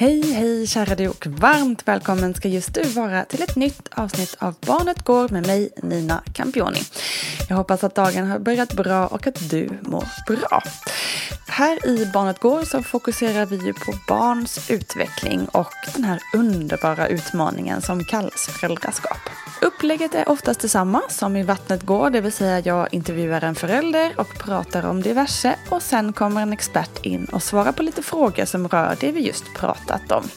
Hej, hej kära du och varmt välkommen ska just du vara till ett nytt avsnitt av Barnet går med mig Nina Campioni. Jag hoppas att dagen har börjat bra och att du mår bra. Här i Barnet går så fokuserar vi ju på barns utveckling och den här underbara utmaningen som kallas föräldraskap. Upplägget är oftast detsamma som i Vattnet går, det vill säga jag intervjuar en förälder och pratar om diverse och sen kommer en expert in och svarar på lite frågor som rör det vi just pratar pratat om.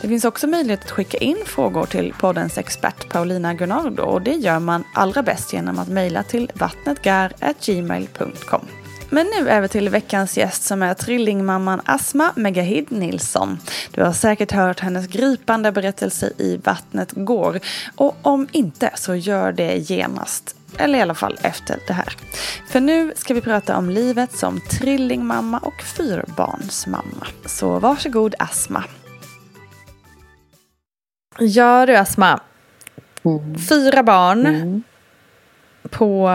Det finns också möjlighet att skicka in frågor till poddens expert Paulina Gunnardo och det gör man allra bäst genom att mejla till vattnetgar.gmail.com. Men nu över till veckans gäst som är trillingmamman Asma Megahid Nilsson. Du har säkert hört hennes gripande berättelse i Vattnet går. Och om inte så gör det genast. Eller i alla fall efter det här. För nu ska vi prata om livet som trillingmamma och fyrbarnsmamma. Så varsågod Asma. Ja du Asma. Fyra barn. Mm. På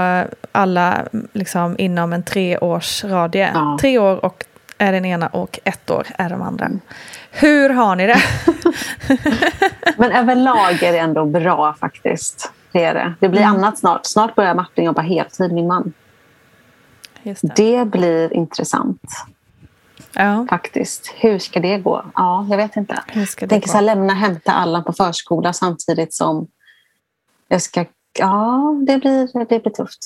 alla liksom inom en treårsradie. Ja. Tre år och är den ena och ett år är de andra. Hur har ni det? Men överlag är det ändå bra faktiskt. Det är det. Det blir Mm. annat snart. Snart börjar Martin jobba heltid, min man. Just det. Det blir intressant Ja, faktiskt. Hur ska det gå? Ja, jag vet inte. Jag det tänker gå? så här, lämna hämta alla på förskola samtidigt som jag ska... Ja, det blir, det blir tufft.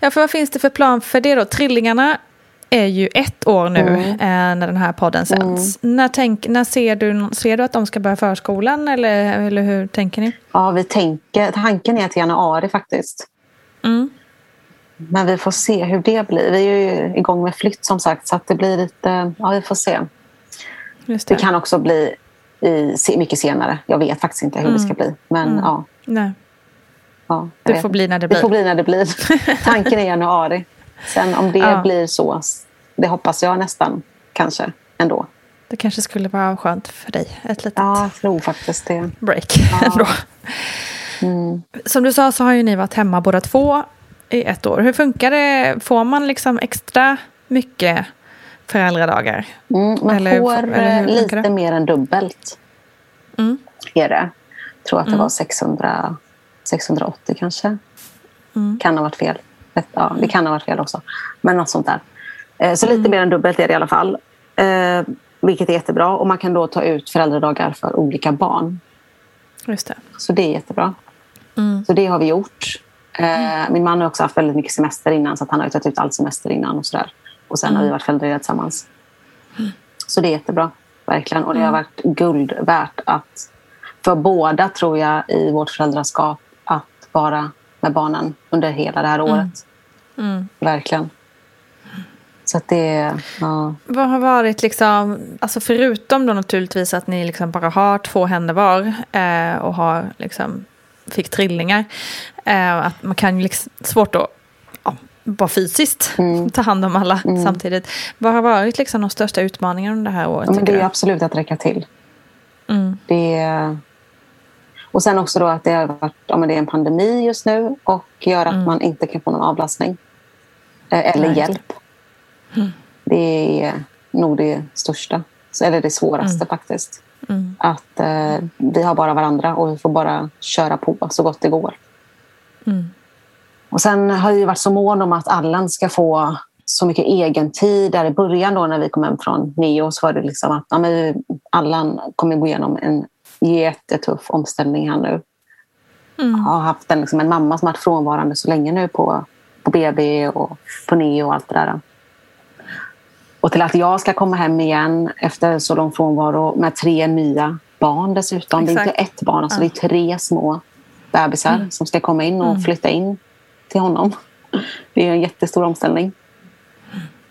Ja, för vad finns det för plan för det då? Trillingarna är ju ett år nu Mm. eh, när den här podden sänds. När, tänk, när ser, du, ser du att de ska börja förskolan eller, eller hur tänker ni? Ja, vi tänker... Tanken är till januari faktiskt. Mm. Men vi får se hur det blir. Vi är ju igång med flytt som sagt så att det blir lite... Ja, vi får se. Det det. kan också bli i, mycket senare. Jag vet faktiskt inte hur det ska bli. Men Mm. ja, Nej, ja, det får bli när det det får blir. bli när det blir. Tanken är januari. Sen om det Ja. blir så, det hoppas jag nästan kanske ändå. Det kanske skulle vara skönt för dig. Ett litet Ja, jag tror faktiskt det. break ändå. Som du sa så har ju ni varit hemma båda två i ett år. Hur funkar det? Får man liksom extra mycket föräldradagar? Mm, man Eller- får eller eh, lite det? mer än dubbelt. Mm. Är det. Jag tror att det var 600, 680 kanske. Mm. Kan ha varit fel. Ja, det kan ha varit fel också. Men något sånt där. Eh, Så lite mer än dubbelt är det i alla fall. Eh, Vilket är jättebra. Och man kan då ta ut föräldradagar för olika barn. Just det. Så det är jättebra. Mm. Så det har vi gjort. Eh, min man har också haft väldigt mycket semester innan så han har tagit ut all semester innan och sådär. Och sen har vi varit föräldralediga tillsammans. Så det är jättebra, verkligen. Och det har varit guld värt att för båda tror jag i vårt föräldraskap att vara med barnen under hela det här året. Mm. Verkligen. Så att det, ja. Vad har varit liksom, alltså förutom då naturligtvis att ni liksom bara har två händer var eh, och har liksom, fick trillingar. Eh, att man kan ju liksom, svårt att ja, bara fysiskt ta hand om alla samtidigt. Vad har varit liksom de största utmaningarna under det här året? Ja, men det är du? absolut att räcka till. Mm. Det är... Och sen också då att det, har varit, ja, det är en pandemi just nu och gör att man inte kan få någon avlastning. Eh, Eller Nej, just det. hjälp. Det är nog det största. Eller det svåraste faktiskt. Mm. Att eh, vi har bara varandra och vi får bara köra på så gott det går. Mm. Och sen har jag varit så mån om att Allan ska få så mycket egen tid. Där i början då när vi kom hem från Neo så var det liksom att ja, men Allan kommer gå igenom en jättetuff omställning här nu. Mm. Jag har haft en, liksom, en mamma som varit frånvarande så länge nu på, på BB och på Neo och allt det där. Och till att jag ska komma hem igen efter så lång frånvaro med tre nya barn dessutom. Det är Exakt. inte ett barn, alltså det är tre små bebisar som ska komma in och flytta in till honom. Det är en jättestor omställning.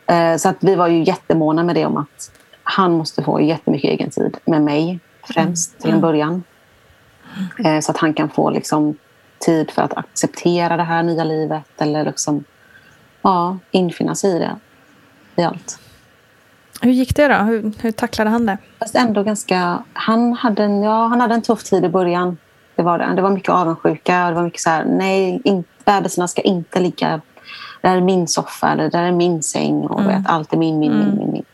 Eh, Så att vi var ju jättemåna med det om att han måste få jättemycket egen tid med mig främst till en början. Eh, Så att han kan få liksom tid för att acceptera det här nya livet eller liksom, ja, infinna sig i det. I allt. Hur gick det då? Hur, hur tacklade han det? Fast ändå ganska... Han hade, en, ja, han hade en tuff tid i början. Det var, det. Det var mycket avundsjuka. Det var mycket så här, nej, in, bebisarna ska inte ligga... Det här är min soffa eller det här är min säng. Och vet, allt är min, min, min, min, min.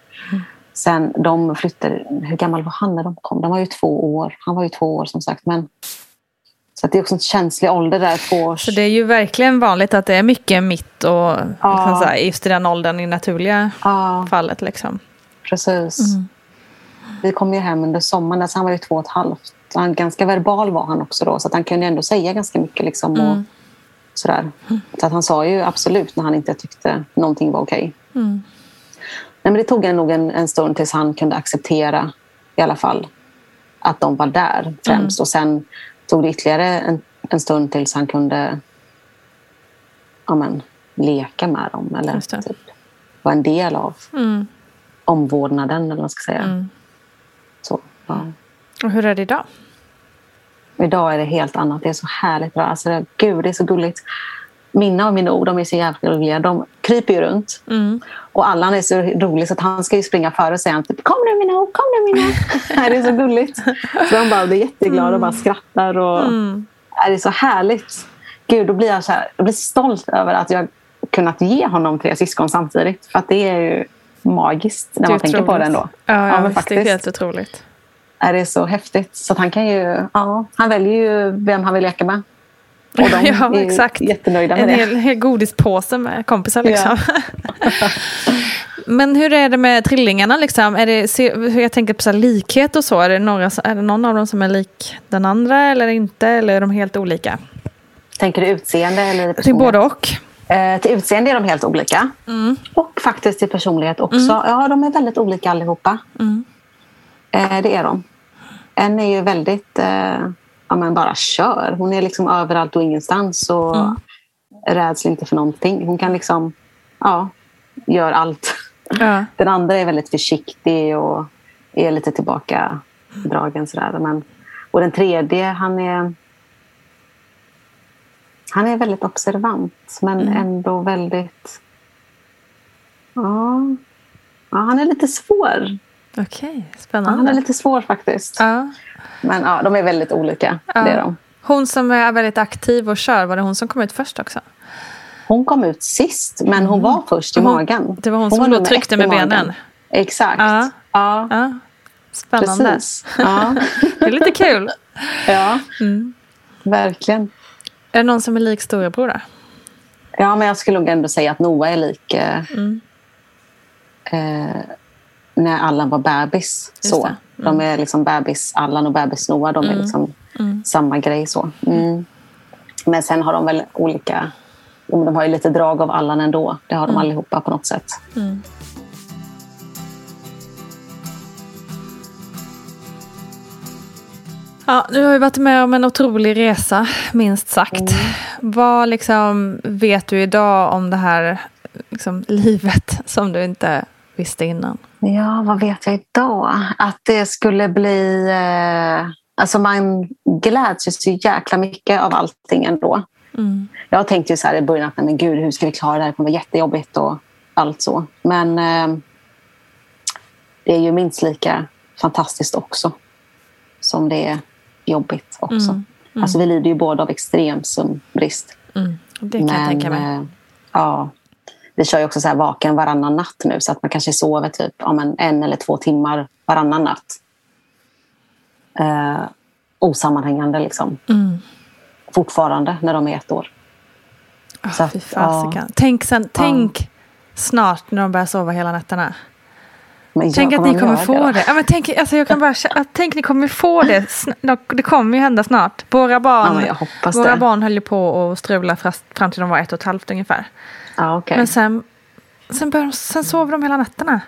Sen de flyttade... Hur gammal var han när de kom? De var ju två år. Han var ju två år som sagt. Men, så att det är också en känslig ålder där. Två års, Så det är ju verkligen vanligt att det är mycket mitt och liksom så här, just i den åldern i naturliga Ja, fallet. Liksom. precis. Vi kom ju hem under sommaren. Alltså han var ju två och ett halvt. Han, ganska verbal var han också då. Så han kunde ändå säga ganska mycket. Liksom, och, sådär. Så att han sa ju absolut när han inte tyckte någonting var okej. Nej, men det tog nog en, en stund tills han kunde acceptera i alla fall att de var där främst. Och sen tog det ytterligare en, en stund tills han kunde ja, men, leka med dem. Eller typ, vara en del av Mm. omvårdnaden. Eller vad man ska säga. Så, ja. Och hur är det idag? Idag är det helt annat. Det är så härligt bra. Alltså, det, gud, det är så gulligt. Minna och Minou, de är så jävla roliga. De kryper ju runt. Och Allan är så rolig så att han ska ju springa före och säga typ, Kom nu Minou, kom nu Minou. det är så gulligt. Så de bara blir jätteglada och bara skrattar. Och, Det är så härligt. Gud, då blir jag så, här, jag blir stolt över att jag kunnat ge honom tre syskon samtidigt. För att det är ju magiskt när är man tänker på det ändå. Ja, ja, men visst, det är helt otroligt. är det så häftigt. Så han kan ju, ja, han väljer ju vem han vill leka med. Och de ja, är exakt. jättenöjda med en det. hel, hel godispåse med kompisar liksom. Men hur är det med trillingarna liksom? Är det, hur jag tänker på så här likhet och så. Är det, några, är det någon av dem som är lik den andra eller inte? Eller är de helt olika? Tänker du utseende eller Till personlighet? både och. Eh, till utseende är de helt olika. Och faktiskt till personlighet också. Ja, de är väldigt olika allihopa. Eh, det är de. En är ju väldigt, eh, ja men bara kör. Hon är liksom överallt och ingenstans och räds inte för någonting. Hon kan liksom, ja, gör allt. Ja. Den andra är väldigt försiktig och är lite tillbakadragen. Sådär. Men, och den tredje, han är, han är väldigt observant men ändå väldigt... Ja, ja, han är lite svår Okej, Ja, spännande. han är lite svår faktiskt. ja. Men ja, de är väldigt olika. Ja. Det är de. Hon som är väldigt aktiv och kör, var det hon som kom ut först också? Hon kom ut sist, men hon var först i Hon- magen. det var hon som då nummer tryckte med benen. Exakt. Ja. Ja, Ja, spännande. precis. Ja. Det är lite kul. ja. Mm. verkligen. Är det någon som är lik storebror då? Ja, men jag skulle nog ändå säga att Noah är lik eh, Mm. eh, när Allan var bebis. Just Så. det. De är liksom bebis Allan och bebis Noah. De är liksom samma grej. så. Mm. Men sen har de väl olika... De har ju lite drag av Allan ändå. Det har de allihopa på något sätt. Ja, du har ju varit med om en otrolig resa, minst sagt. Vad liksom vet du idag om det här liksom, livet som du inte visste innan? Ja, vad vet jag idag? Att det skulle bli... Eh, alltså man gläds ju så jäkla mycket av allting ändå. Mm. Jag tänkte ju så här i början att men gud, hur ska vi klara det här? Det kommer vara jättejobbigt och allt så. Men eh, det är ju minst lika fantastiskt också som det är jobbigt också. Mm. Alltså vi lider ju båda av extrem sömnbrist. Mm. Det kan jag tänka mig. eh, ja, vi kör ju också så här vaken varannan natt nu så att man kanske sover typ ja, men en eller två timmar varannan natt. Eh, osammanhängande liksom. Mm. Fortfarande när de är ett år. Ah, Så att, fasiken. Tänk, sen, tänk snart när de börjar sova hela nätterna. Men Tänk att ni kommer få då? det. Ja, men tänk, alltså jag kan bara, tänk ni kommer få det. Det kommer ju hända snart. Våra barn, Ja, våra det. barn höll ju på att strula fram till de var ett och ett halvt ungefär. Ja, okej. Men sen, sen, de, sen sover de hela nätterna.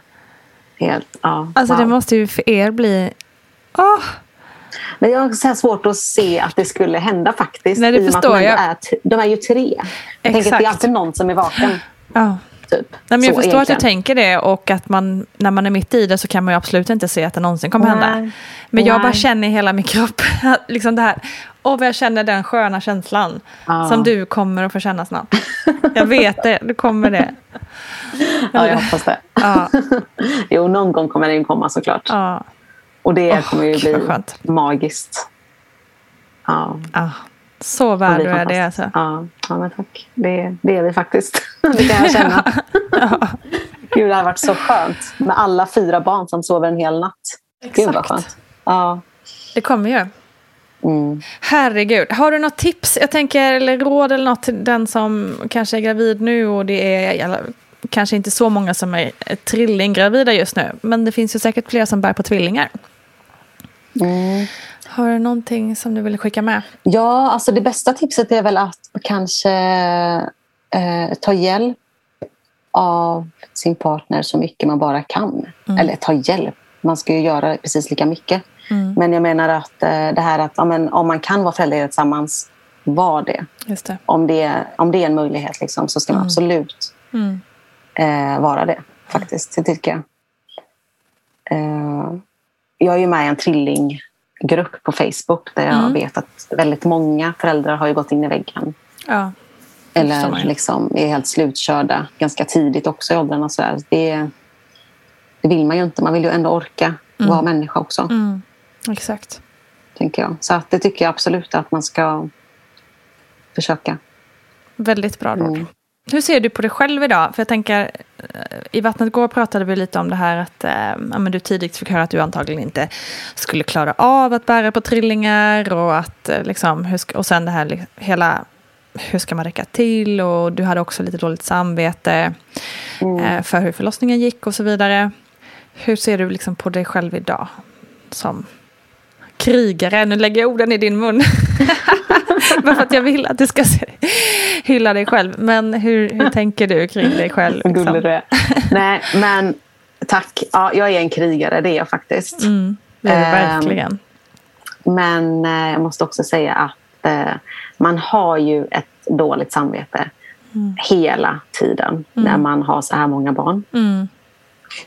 Helt, ja, Alltså wow. det måste ju för er bli... Åh, Men jag har så svårt att se att det skulle hända faktiskt. Nej, det förstår jag. Är, de är ju tre. Jag tänker att det Exakt. är alltid någon som är vaken. ja. Typ. Nej, men jag Så förstår att du egentligen. tänker det och att man, när man är mitt i det så kan man ju absolut inte se att det någonsin kommer hända. Nej. Men jag bara känner i hela min kropp, liksom det här, och vad jag känner den sköna känslan Ja. som du kommer att få känna snart. Jag vet det, du kommer det. Ja, jag hoppas det. Ja, Jo, någon gång kommer den komma såklart. ja, Och det Åh, kommer ju bli magiskt. Ja. Så värd du är det alltså. Ja, ja men tack. Det, det är vi faktiskt. Det kan jag känna. Gud, det har varit så skönt med alla fyra barn som sover en hel natt. Gud vad Exakt. skönt. Ja. Det kommer ju. Mm. Herregud, har du något tips? Jag tänker, eller råd eller något till den som kanske är gravid nu och det är eller, kanske inte så många som är är trillinggravida just nu. Men det finns ju säkert fler som bär på tvillingar. Mm. Har du någonting som du vill skicka med? Ja, alltså det bästa tipset är väl att kanske eh, ta hjälp av sin partner så mycket man bara kan. Eller ta hjälp, man ska ju göra precis lika mycket. Men jag menar att eh, det här att ja, men, om man kan vara föräldralediga tillsammans, var det. Just det. Om det, om det är en möjlighet liksom, så ska man absolut Mm. eh, vara det. Faktiskt, det tycker jag. Eh, jag är ju med i en trillinggrupp på Facebook där jag vet att väldigt många föräldrar har ju gått in i väggen. Ja, Eller liksom är helt slutkörda ganska tidigt också i åldrarna. Så där. Det, det vill man ju inte. Man vill ju ändå orka vara människa också. Mm. Exakt. Tänker jag. Så att det tycker jag absolut att man ska försöka. Väldigt bra råd. Mm. Hur ser du på dig själv idag? För jag tänker, eh, i Vattnet går pratade vi lite om det här att eh, ja, men du tidigt fick höra att du antagligen inte skulle klara av att bära på trillingar och att eh, liksom, hur och sen det här hela hur ska man räcka till och du hade också lite dåligt samvete eh, för hur förlossningen gick och så vidare. Hur ser du liksom på dig själv idag som krigare? Nu lägger jag orden i din mun. Bara för att jag vill att du ska hylla dig själv. Men hur, hur tänker du kring dig själv? Liksom? gullig du är. Nej, men tack. Ja, jag är en krigare, det är jag faktiskt. Mm, det är det Ehm, verkligen. Men eh, jag måste också säga att eh, man har ju ett dåligt samvete hela tiden när man har så här många barn. Mm,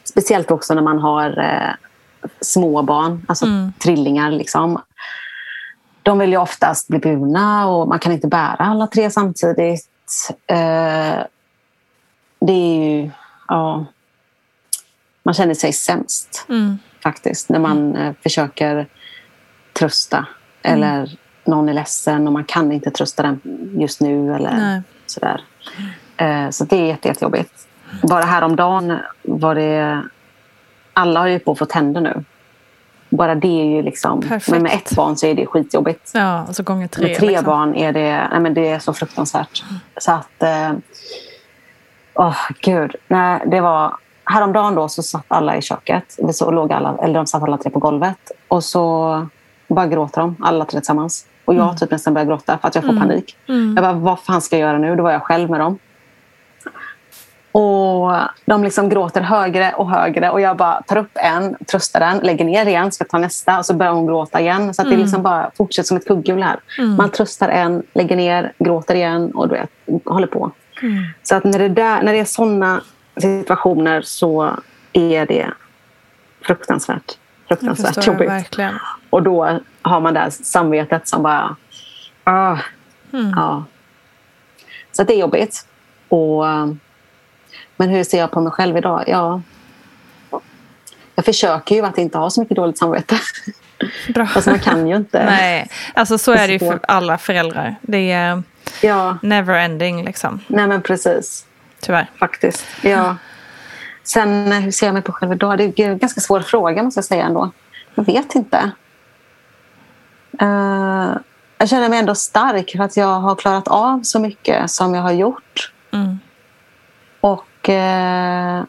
Speciellt också när man har eh, små barn, alltså trillingar. Liksom. De vill ju oftast bli burna och man kan inte bära alla tre samtidigt. Eh, det är ju... Ja, man känner sig sämst. mm, faktiskt. När man eh, försöker trösta eller någon är ledsen och man kan inte trösta den just nu eller Nej. sådär. Eh, så det är jätte, jättejobbigt. Bara häromdagen var det... Alla har ju på att få tänder nu. Bara det är ju liksom... Perfekt. Men med ett barn så är det skitjobbigt. Ja, och så gånger tre. Med tre liksom. barn är det, nej men det är så fruktansvärt. Så att... eh, Åh, gud. Nej, det var... Häromdagen då så satt alla i köket. Vi så låg alla, eller de satt alla tre på golvet. Och så bara gråter de, alla tre tillsammans. Och jag typ nästan börjar gråta för att jag får panik. Jag bara, vad fan ska jag göra nu? Då var jag själv med dem. Och de liksom gråter högre och högre. Och jag bara tar upp en, tröstar den, lägger ner igen, ska ta nästa. Och så börjar hon gråta igen. Så att det liksom bara fortsätter som ett kugghjul här. Man tröstar en, lägger ner, gråter igen och du vet, håller på. Så att när det, där, när det är såna situationer så är det fruktansvärt. Fruktansvärt jobbigt. verkligen. Och då har man det här samvetet som bara... Ah, ja. Så det är jobbigt. Och, men hur ser jag på mig själv idag? Ja, jag försöker ju att inte ha så mycket dåligt samvete. Bra. Fast man kan ju inte. Nej, alltså så är det ju för alla föräldrar. Det är Ja, never ending liksom. nej men precis. Tyvärr. Faktiskt. Ja. Sen hur ser jag mig på själv idag? Det är en ganska svår fråga måste jag säga ändå. Jag vet inte. Eh, jag känner mig ändå stark för att jag har klarat av så mycket som jag har gjort. Mm. Eh,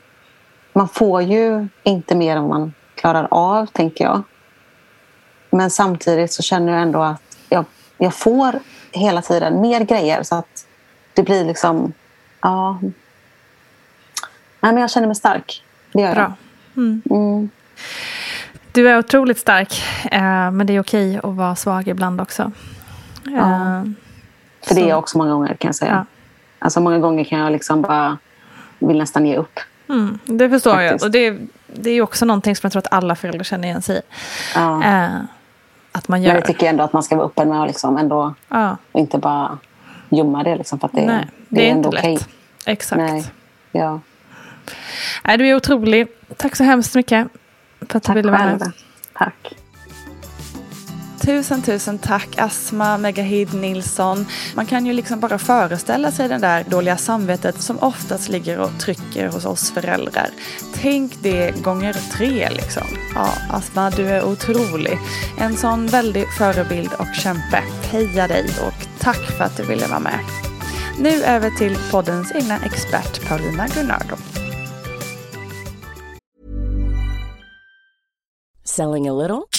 man får ju inte mer än man klarar av, tänker jag. Men samtidigt så känner jag ändå att jag, jag får hela tiden mer grejer så att det blir liksom... Ja. Nej, men jag känner mig stark. Det gör Bra. jag. Mm. Du är otroligt stark, eh, men det är okej att vara svag ibland också. Eh, För det är jag också många gånger kan jag säga. Ja. Alltså många gånger kan jag liksom bara vill nästan ge upp. Mm, det förstår Faktiskt. jag. Och det, det är också någonting som jag tror att alla föräldrar känner igen sig i. Ja. Eh, att man Men gör. jag tycker ändå att man ska vara öppen med att liksom ändå ja, och inte bara gömma det. Liksom, för att det, nej, det, det är ändå inte okej. lätt. Exakt. Nej. Ja. Nej, du är otrolig. Tack så hemskt mycket för att du Tack ville vara med. Tack. Tusen, tusen tack Asma Megahid Nilsson. Man kan ju liksom bara föreställa sig det där dåliga samvetet som oftast ligger och trycker hos oss föräldrar. Tänk det gånger tre liksom. Ja, Asma, du är otrolig. En sån väldig förebild och kämpe. Heja dig och tack för att du ville vara med. Nu över till poddens egna expert Paulina Gunnardo. Selling a little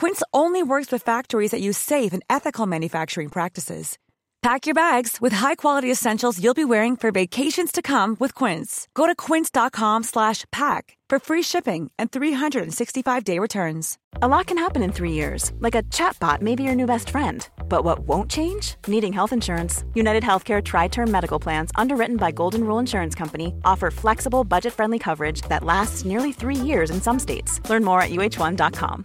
Quince only works with factories that use safe and ethical manufacturing practices. Pack your bags with high-quality essentials you'll be wearing for vacations to come with Quince. Go to quince.com slash pack for free shipping and 365-day returns. A lot can happen in three years, like a chatbot may be your new best friend. But what won't change? Needing health insurance. United Healthcare Tri Term Medical Plans, underwritten by Golden Rule Insurance Company, offer flexible, budget friendly coverage that lasts nearly three years in some states. Learn more at uh1.com.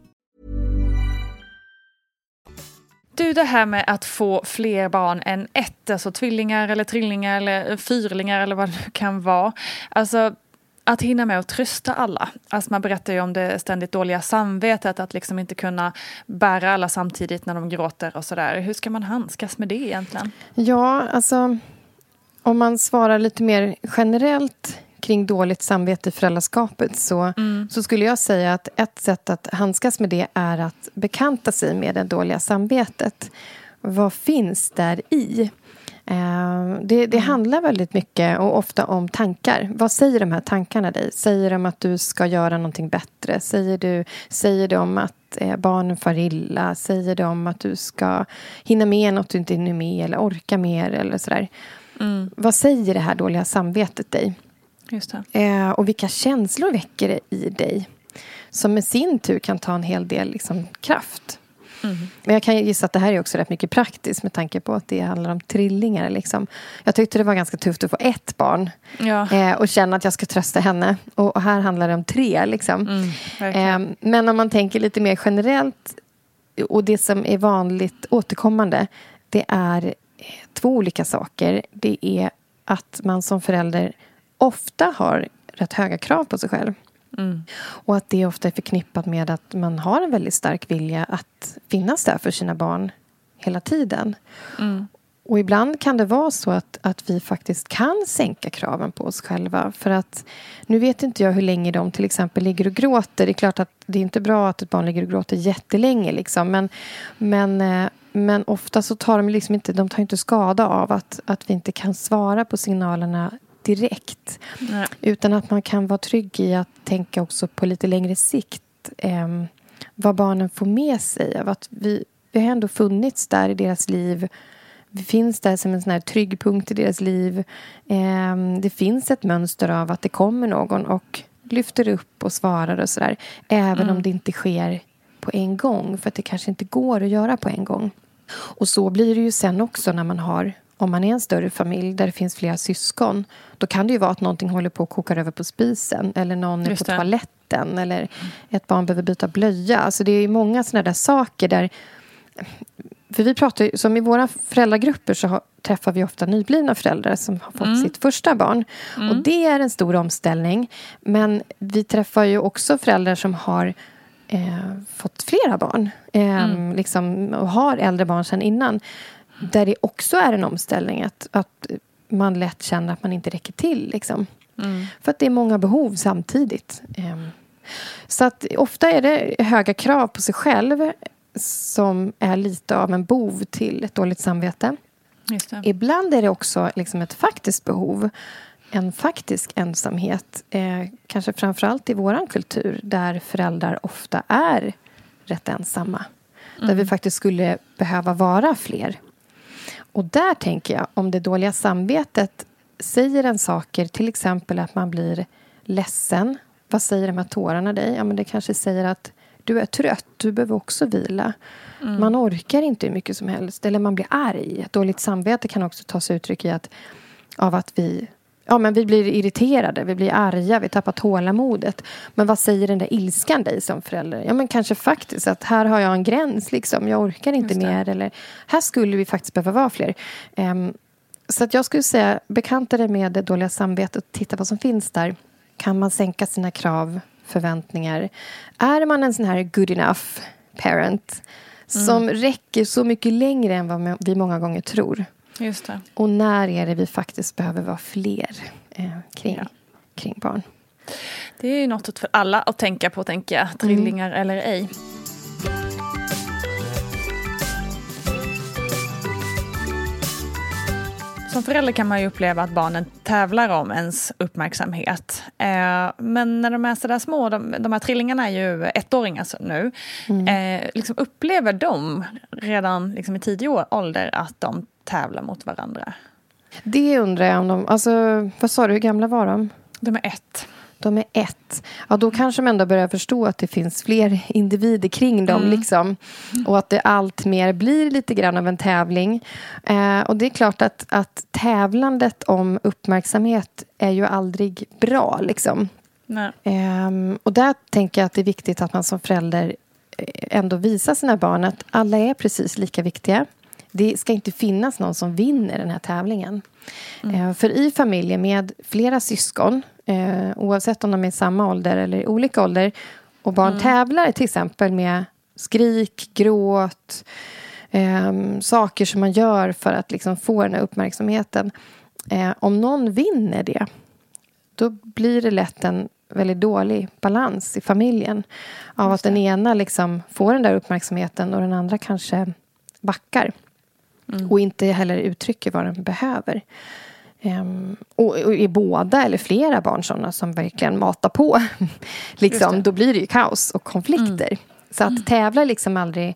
Du, det här med att få fler barn än ett, alltså tvillingar eller trillingar eller fyrlingar eller vad det kan vara. Alltså, att hinna med att trösta alla. Alltså man berättar ju om det ständigt dåliga samvetet, att liksom inte kunna bära alla samtidigt när de gråter och sådär. Hur ska man handskas med det egentligen? Ja, alltså om man svarar lite mer generellt kring dåligt samvete i föräldraskapet så, mm. så skulle jag säga att ett sätt att handskas med det är att bekanta sig med det dåliga samvetet. Vad finns där i? Eh, det, det, mm. handlar väldigt mycket och ofta om tankar. Vad säger de här tankarna dig? Säger de att du ska göra någonting bättre? Säger, du, säger de att eh, barnen far illa? Säger de att du ska hinna med något du inte hinner med eller orka mer? Eller sådär. Mm. Vad säger det här dåliga samvetet dig? Just eh, och vilka känslor väcker det i dig? Som med sin tur kan ta en hel del liksom, kraft. Mm. Men jag kan gissa att det här är också rätt mycket praktiskt med tanke på att det handlar om trillingar. Liksom. Jag tyckte det var ganska tufft att få ett barn ja. eh, och känna att jag ska trösta henne. Och, och här handlar det om tre. Liksom. Mm, eh, men om man tänker lite mer generellt och det som är vanligt återkommande det är eh, två olika saker. Det är att man som förälder ofta har rätt höga krav på sig själv. Mm. Och att det ofta är förknippat med att man har en väldigt stark vilja att finnas där för sina barn hela tiden. Mm. Och ibland kan det vara så att, att vi faktiskt kan sänka kraven på oss själva. För att nu vet inte jag hur länge de till exempel ligger och gråter. Det är klart att det är inte bra att ett barn ligger och gråter jättelänge. Liksom. Men, men, eh, men ofta så tar de liksom inte, de tar inte skada av att, att vi inte kan svara på signalerna direkt. Nej. Utan att man kan vara trygg i att tänka också på lite längre sikt eh, vad barnen får med sig av att vi, vi har ändå funnits där i deras liv. Vi finns där som en sån här trygg punkt i deras liv. Eh, det finns ett mönster av att det kommer någon och lyfter upp och svarar och sådär. Även mm. om det inte sker på en gång. För att det kanske inte går att göra på en gång. Och så blir det ju sen också när man har om man är en större familj där det finns flera syskon då kan det ju vara att någonting håller på att koka över på spisen eller någon är på toaletten eller ett barn behöver byta blöja. Alltså det är många sådana där saker där för vi pratar som i våra föräldragrupper så har, träffar vi ofta nyblivna föräldrar som har fått mm. sitt första barn. Mm. Och det är en stor omställning. Men vi träffar ju också föräldrar som har eh, fått flera barn. Eh, mm. liksom, och har äldre barn sedan innan. Där det också är en omställning. Att, att man lätt känner att man inte räcker till. Liksom. Mm. För att det är många behov samtidigt. Ehm, så att ofta är det höga krav på sig själv som är lite av en bov till ett dåligt samvete. Ibland är det också liksom ett faktiskt behov. En faktisk ensamhet. Eh, kanske framförallt i vår kultur där föräldrar ofta är rätt ensamma. Mm. Där vi faktiskt skulle behöva vara fler. Och där tänker jag, om det dåliga samvetet säger en saker, till exempel att man blir ledsen. Vad säger de här tårarna dig? Ja, men det kanske säger att du är trött, du behöver också vila. Mm. Man orkar inte hur mycket som helst, eller man blir arg. Ett dåligt samvete kan också ta sig uttryck i att, av att vi Ja, men vi blir irriterade, vi blir arga, vi tappar tålamodet. Men vad säger den där ilskan dig som förälder? Ja, men kanske faktiskt att här har jag en gräns, liksom. jag orkar inte mer. Eller här skulle vi faktiskt behöva vara fler. Um, så att jag skulle säga, bekanta dig med det dåliga samvetet och titta vad som finns där. Kan man sänka sina krav, förväntningar? Är man en sån här good enough parent mm. som räcker så mycket längre än vad vi många gånger tror? Just det. Och när är det vi faktiskt behöver vara fler eh, kring, ja. kring barn? Det är ju något för alla att tänka på, tänker jag. Trillingar mm. eller ej. Som förälder kan man ju uppleva att barnen tävlar om ens uppmärksamhet. Eh, men när de är sådär små, de, de här trillingarna är ju ettåringar nu, mm. eh, liksom upplever de redan liksom i tidig ålder att de tävlar mot varandra? Det undrar jag om de... Alltså, vad sa du, hur gamla var de? De är ett de är ett. Ja, då kanske man ändå börjar förstå att det finns fler individer kring dem. Mm. Liksom. Och att det allt mer blir lite grann av en tävling. Eh, och det är klart att, att tävlandet om uppmärksamhet är ju aldrig bra. Liksom. Eh, och där tänker jag att det är viktigt att man som förälder eh, ändå visar sina barn att alla är precis lika viktiga. Det ska inte finnas någon som vinner den här tävlingen. Mm. Eh, för i familjer med flera syskon eh, oavsett om de är i samma ålder eller i olika ålder och barn mm. tävlar till exempel med skrik, gråt eh, saker som man gör för att liksom få den här uppmärksamheten. Eh, om någon vinner det då blir det lätt en väldigt dålig balans i familjen. Av att den ena liksom får den där uppmärksamheten och den andra kanske backar. Mm. Och inte heller uttrycker vad den behöver. Um, och, och är båda eller flera barn sådana som verkligen matar på, liksom, då blir det ju kaos och konflikter. Mm. Så att tävla är liksom aldrig,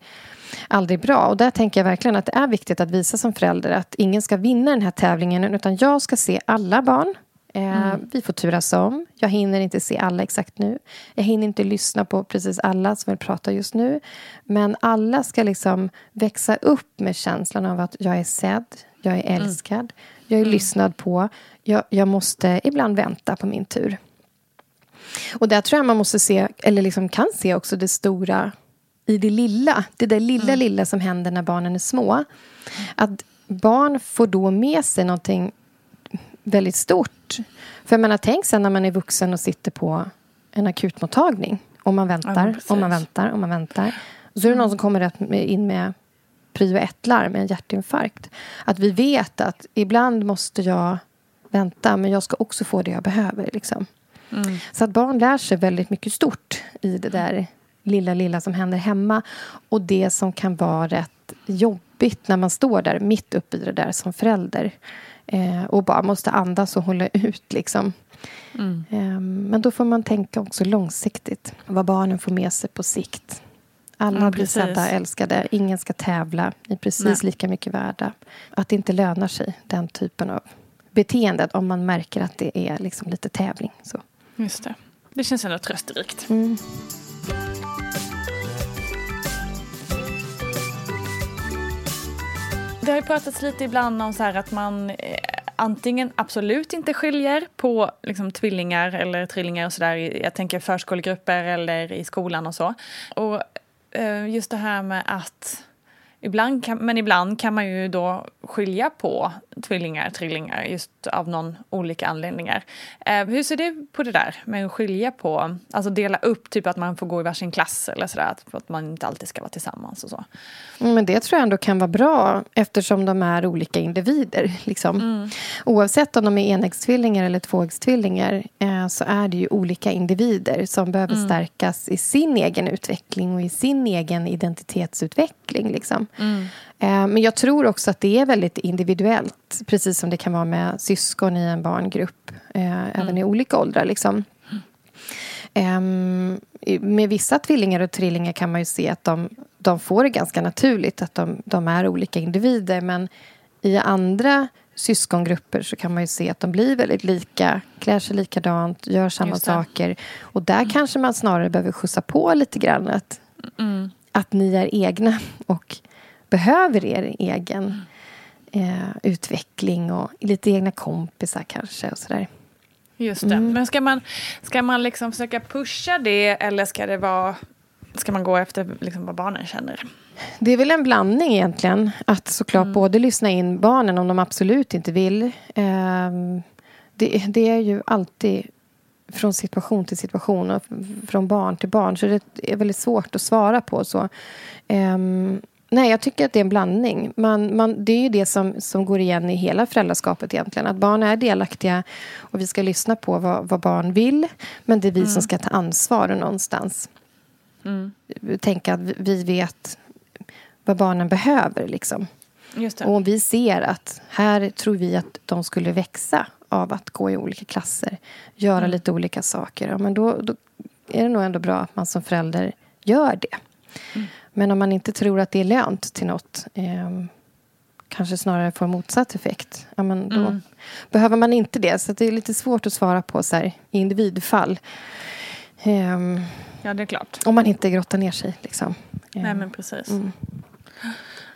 aldrig bra. Och där tänker jag verkligen att det är viktigt att visa som förälder att ingen ska vinna den här tävlingen utan jag ska se alla barn. Eh, mm. Vi får turas om. Jag hinner inte se alla exakt nu. Jag hinner inte lyssna på precis alla som vill prata just nu. Men alla ska liksom växa upp med känslan av att jag är sedd, jag är mm. älskad. Mm. Jag är mm. lyssnad på. Jag, jag, måste ibland vänta på min tur. Och där tror jag man måste se, eller liksom kan se också det stora i det lilla. Det där lilla, mm. lilla som händer när barnen är små. Att barn får då med sig någonting väldigt stort. För jag menar, tänk sen när man är vuxen och sitter på en akutmottagning. Och man väntar, ja, och man väntar, och man väntar. Och så är det någon som kommer in med prio ett-larm, en hjärtinfarkt. Att vi vet att ibland måste jag vänta, men jag ska också få det jag behöver. Liksom. Mm. Så att barn lär sig väldigt mycket stort i det där lilla, lilla som händer hemma. Och det som kan vara rätt jobbigt när man står där mitt uppe i det där som förälder. Eh, och bara måste andas och hålla ut. Liksom. Mm. Eh, men då får man tänka också långsiktigt. Vad barnen får med sig på sikt. Alla ja, blir sedda, älskade. Ingen ska tävla. Ni är precis Nej. lika mycket värda. Att det inte lönar sig, den typen av beteende om man märker att det är liksom lite tävling. Så. Just det. Det känns ändå trösterikt. Mm. Det har ju pratats lite ibland om så att man eh, antingen absolut inte skiljer på liksom, tvillingar eller trillingar och sådär. Jag tänker förskolegrupper eller i skolan och så. Och Eh, just det här med att Ibland kan, men ibland kan man ju då skilja på tvillingar, trillingar just av någon olika anledningar. Eh, hur ser du på det där med att skilja på, alltså dela upp, typ att man får gå i varsin klass eller sådär, att, att man inte alltid ska vara tillsammans och så? Mm, men det tror jag ändå kan vara bra eftersom de är olika individer. Liksom. Mm. Oavsett om de är enäggstvillingar eller tvåäggstvillingar eh, så är det ju olika individer som behöver mm. stärkas i sin egen utveckling och i sin egen identitetsutveckling. Liksom. Mm. Men jag tror också att det är väldigt individuellt precis som det kan vara med syskon i en barngrupp, eh, mm. även i olika åldrar. Liksom. Um, med vissa tvillingar och trillingar kan man ju se att de, de får det ganska naturligt att de, de, är olika individer men i andra syskongrupper så kan man ju se att de blir väldigt lika, klär sig likadant, gör samma saker. Och där mm. kanske man snarare behöver skjutsa på lite grann. Att, mm. att ni är egna och behöver er egen eh, utveckling och lite egna kompisar kanske och sådär. Just det. Mm. Men ska man, ska man liksom försöka pusha det eller ska det vara Ska man gå efter liksom vad barnen känner? Det är väl en blandning egentligen. Att såklart mm. både lyssna in barnen om de absolut inte vill. Eh, det, det, är ju alltid från situation till situation och från barn till barn. Så det är väldigt svårt att svara på. så. Eh, Nej, jag tycker att det är en blandning. Man, man, det är ju det som, som går igen i hela föräldraskapet egentligen. Att barn är delaktiga och vi ska lyssna på vad, vad barn vill. Men det är vi mm. som ska ta ansvar någonstans. Mm. Tänka att vi vet vad barnen behöver. Liksom. Och om vi ser att här tror vi att de skulle växa av att gå i olika klasser, göra mm. lite olika saker, ja, men då, då, är det nog ändå bra att man som förälder gör det. Mm. Men om man inte tror att det är lönt till något eh, kanske snarare får motsatt effekt, ja, men då mm. behöver man inte det. Så det är lite svårt att svara på så här, i individfall. Eh, ja, det är klart. Om man inte grottar ner sig. Liksom. Nej, men precis. Mm.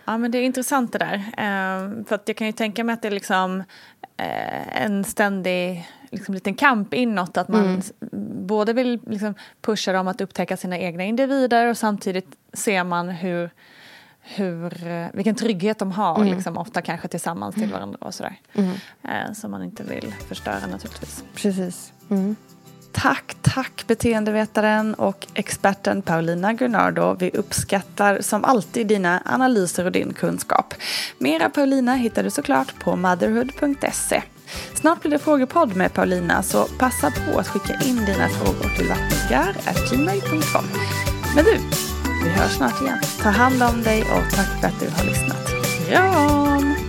Ja, men det är intressant det där. Eh, för att jag kan ju tänka mig att det är liksom eh, en ständig liksom, liten kamp inåt. Att man mm. både vill liksom, pusha dem att upptäcka sina egna individer och samtidigt ser man hur, hur, eh, vilken trygghet de har, mm. liksom, ofta kanske tillsammans till varandra och sådär. Mm. Eh, som man inte vill förstöra naturligtvis. Precis. Mm. Tack, tack beteendevetaren och experten Paulina Gunnardo. Vi uppskattar som alltid dina analyser och din kunskap. Mera Paulina hittar du såklart på motherhood.se. Snart blir det frågepodd med Paulina så passa på att skicka in dina frågor till vattengar.gmail.com. Men du, vi hörs snart igen. Ta hand om dig och tack för att du har lyssnat. Kram!